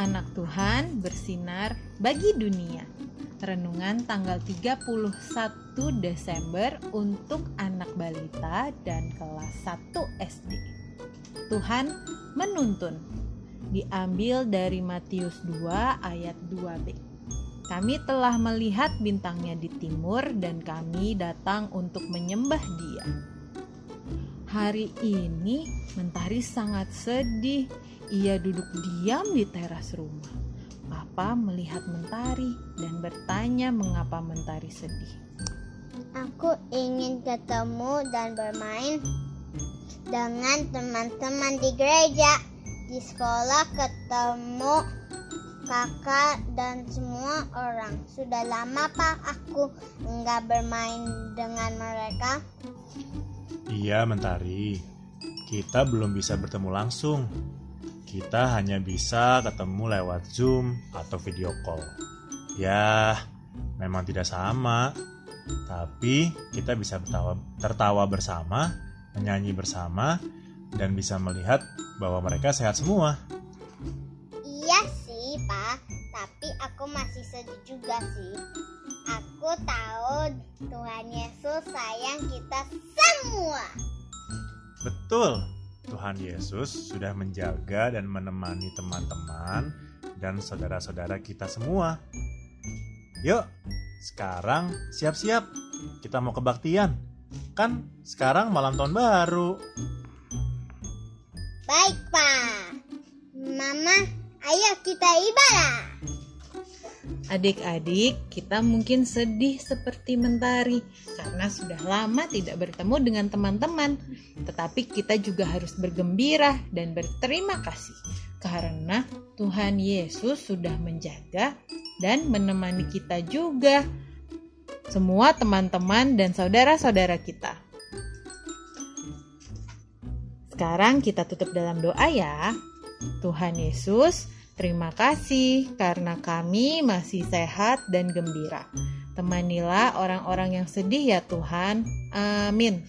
anak Tuhan bersinar bagi dunia. Renungan tanggal 31 Desember untuk anak balita dan kelas 1 SD. Tuhan menuntun. Diambil dari Matius 2 ayat 2b. Kami telah melihat bintangnya di timur dan kami datang untuk menyembah dia. Hari ini Mentari sangat sedih. Ia duduk diam di teras rumah. Papa melihat Mentari dan bertanya mengapa Mentari sedih. Aku ingin ketemu dan bermain dengan teman-teman di gereja. Di sekolah ketemu kakak dan semua orang. Sudah lama pak aku nggak bermain dengan mereka. Iya, Mentari. Kita belum bisa bertemu langsung. Kita hanya bisa ketemu lewat Zoom atau video call. Ya, memang tidak sama. Tapi kita bisa tertawa, tertawa bersama, menyanyi bersama, dan bisa melihat bahwa mereka sehat semua. Iya sih pak, tapi aku masih sedih juga sih. Aku tahu Tuhan Yesus sayang kita semua. Betul, Tuhan Yesus sudah menjaga dan menemani teman-teman dan saudara-saudara kita semua. Yuk, sekarang siap-siap. Kita mau kebaktian. Kan sekarang malam tahun baru. Baik pak. Mama, ayo kita ibadah. Adik-adik, kita mungkin sedih seperti Mentari karena sudah lama tidak bertemu dengan teman-teman. Tetapi kita juga harus bergembira dan berterima kasih karena Tuhan Yesus sudah menjaga dan menemani kita juga. Semua teman-teman dan saudara-saudara kita. Sekarang kita tutup dalam doa ya. Tuhan Yesus, Terima kasih karena kami masih sehat dan gembira. Temanilah orang-orang yang sedih ya Tuhan. Amin.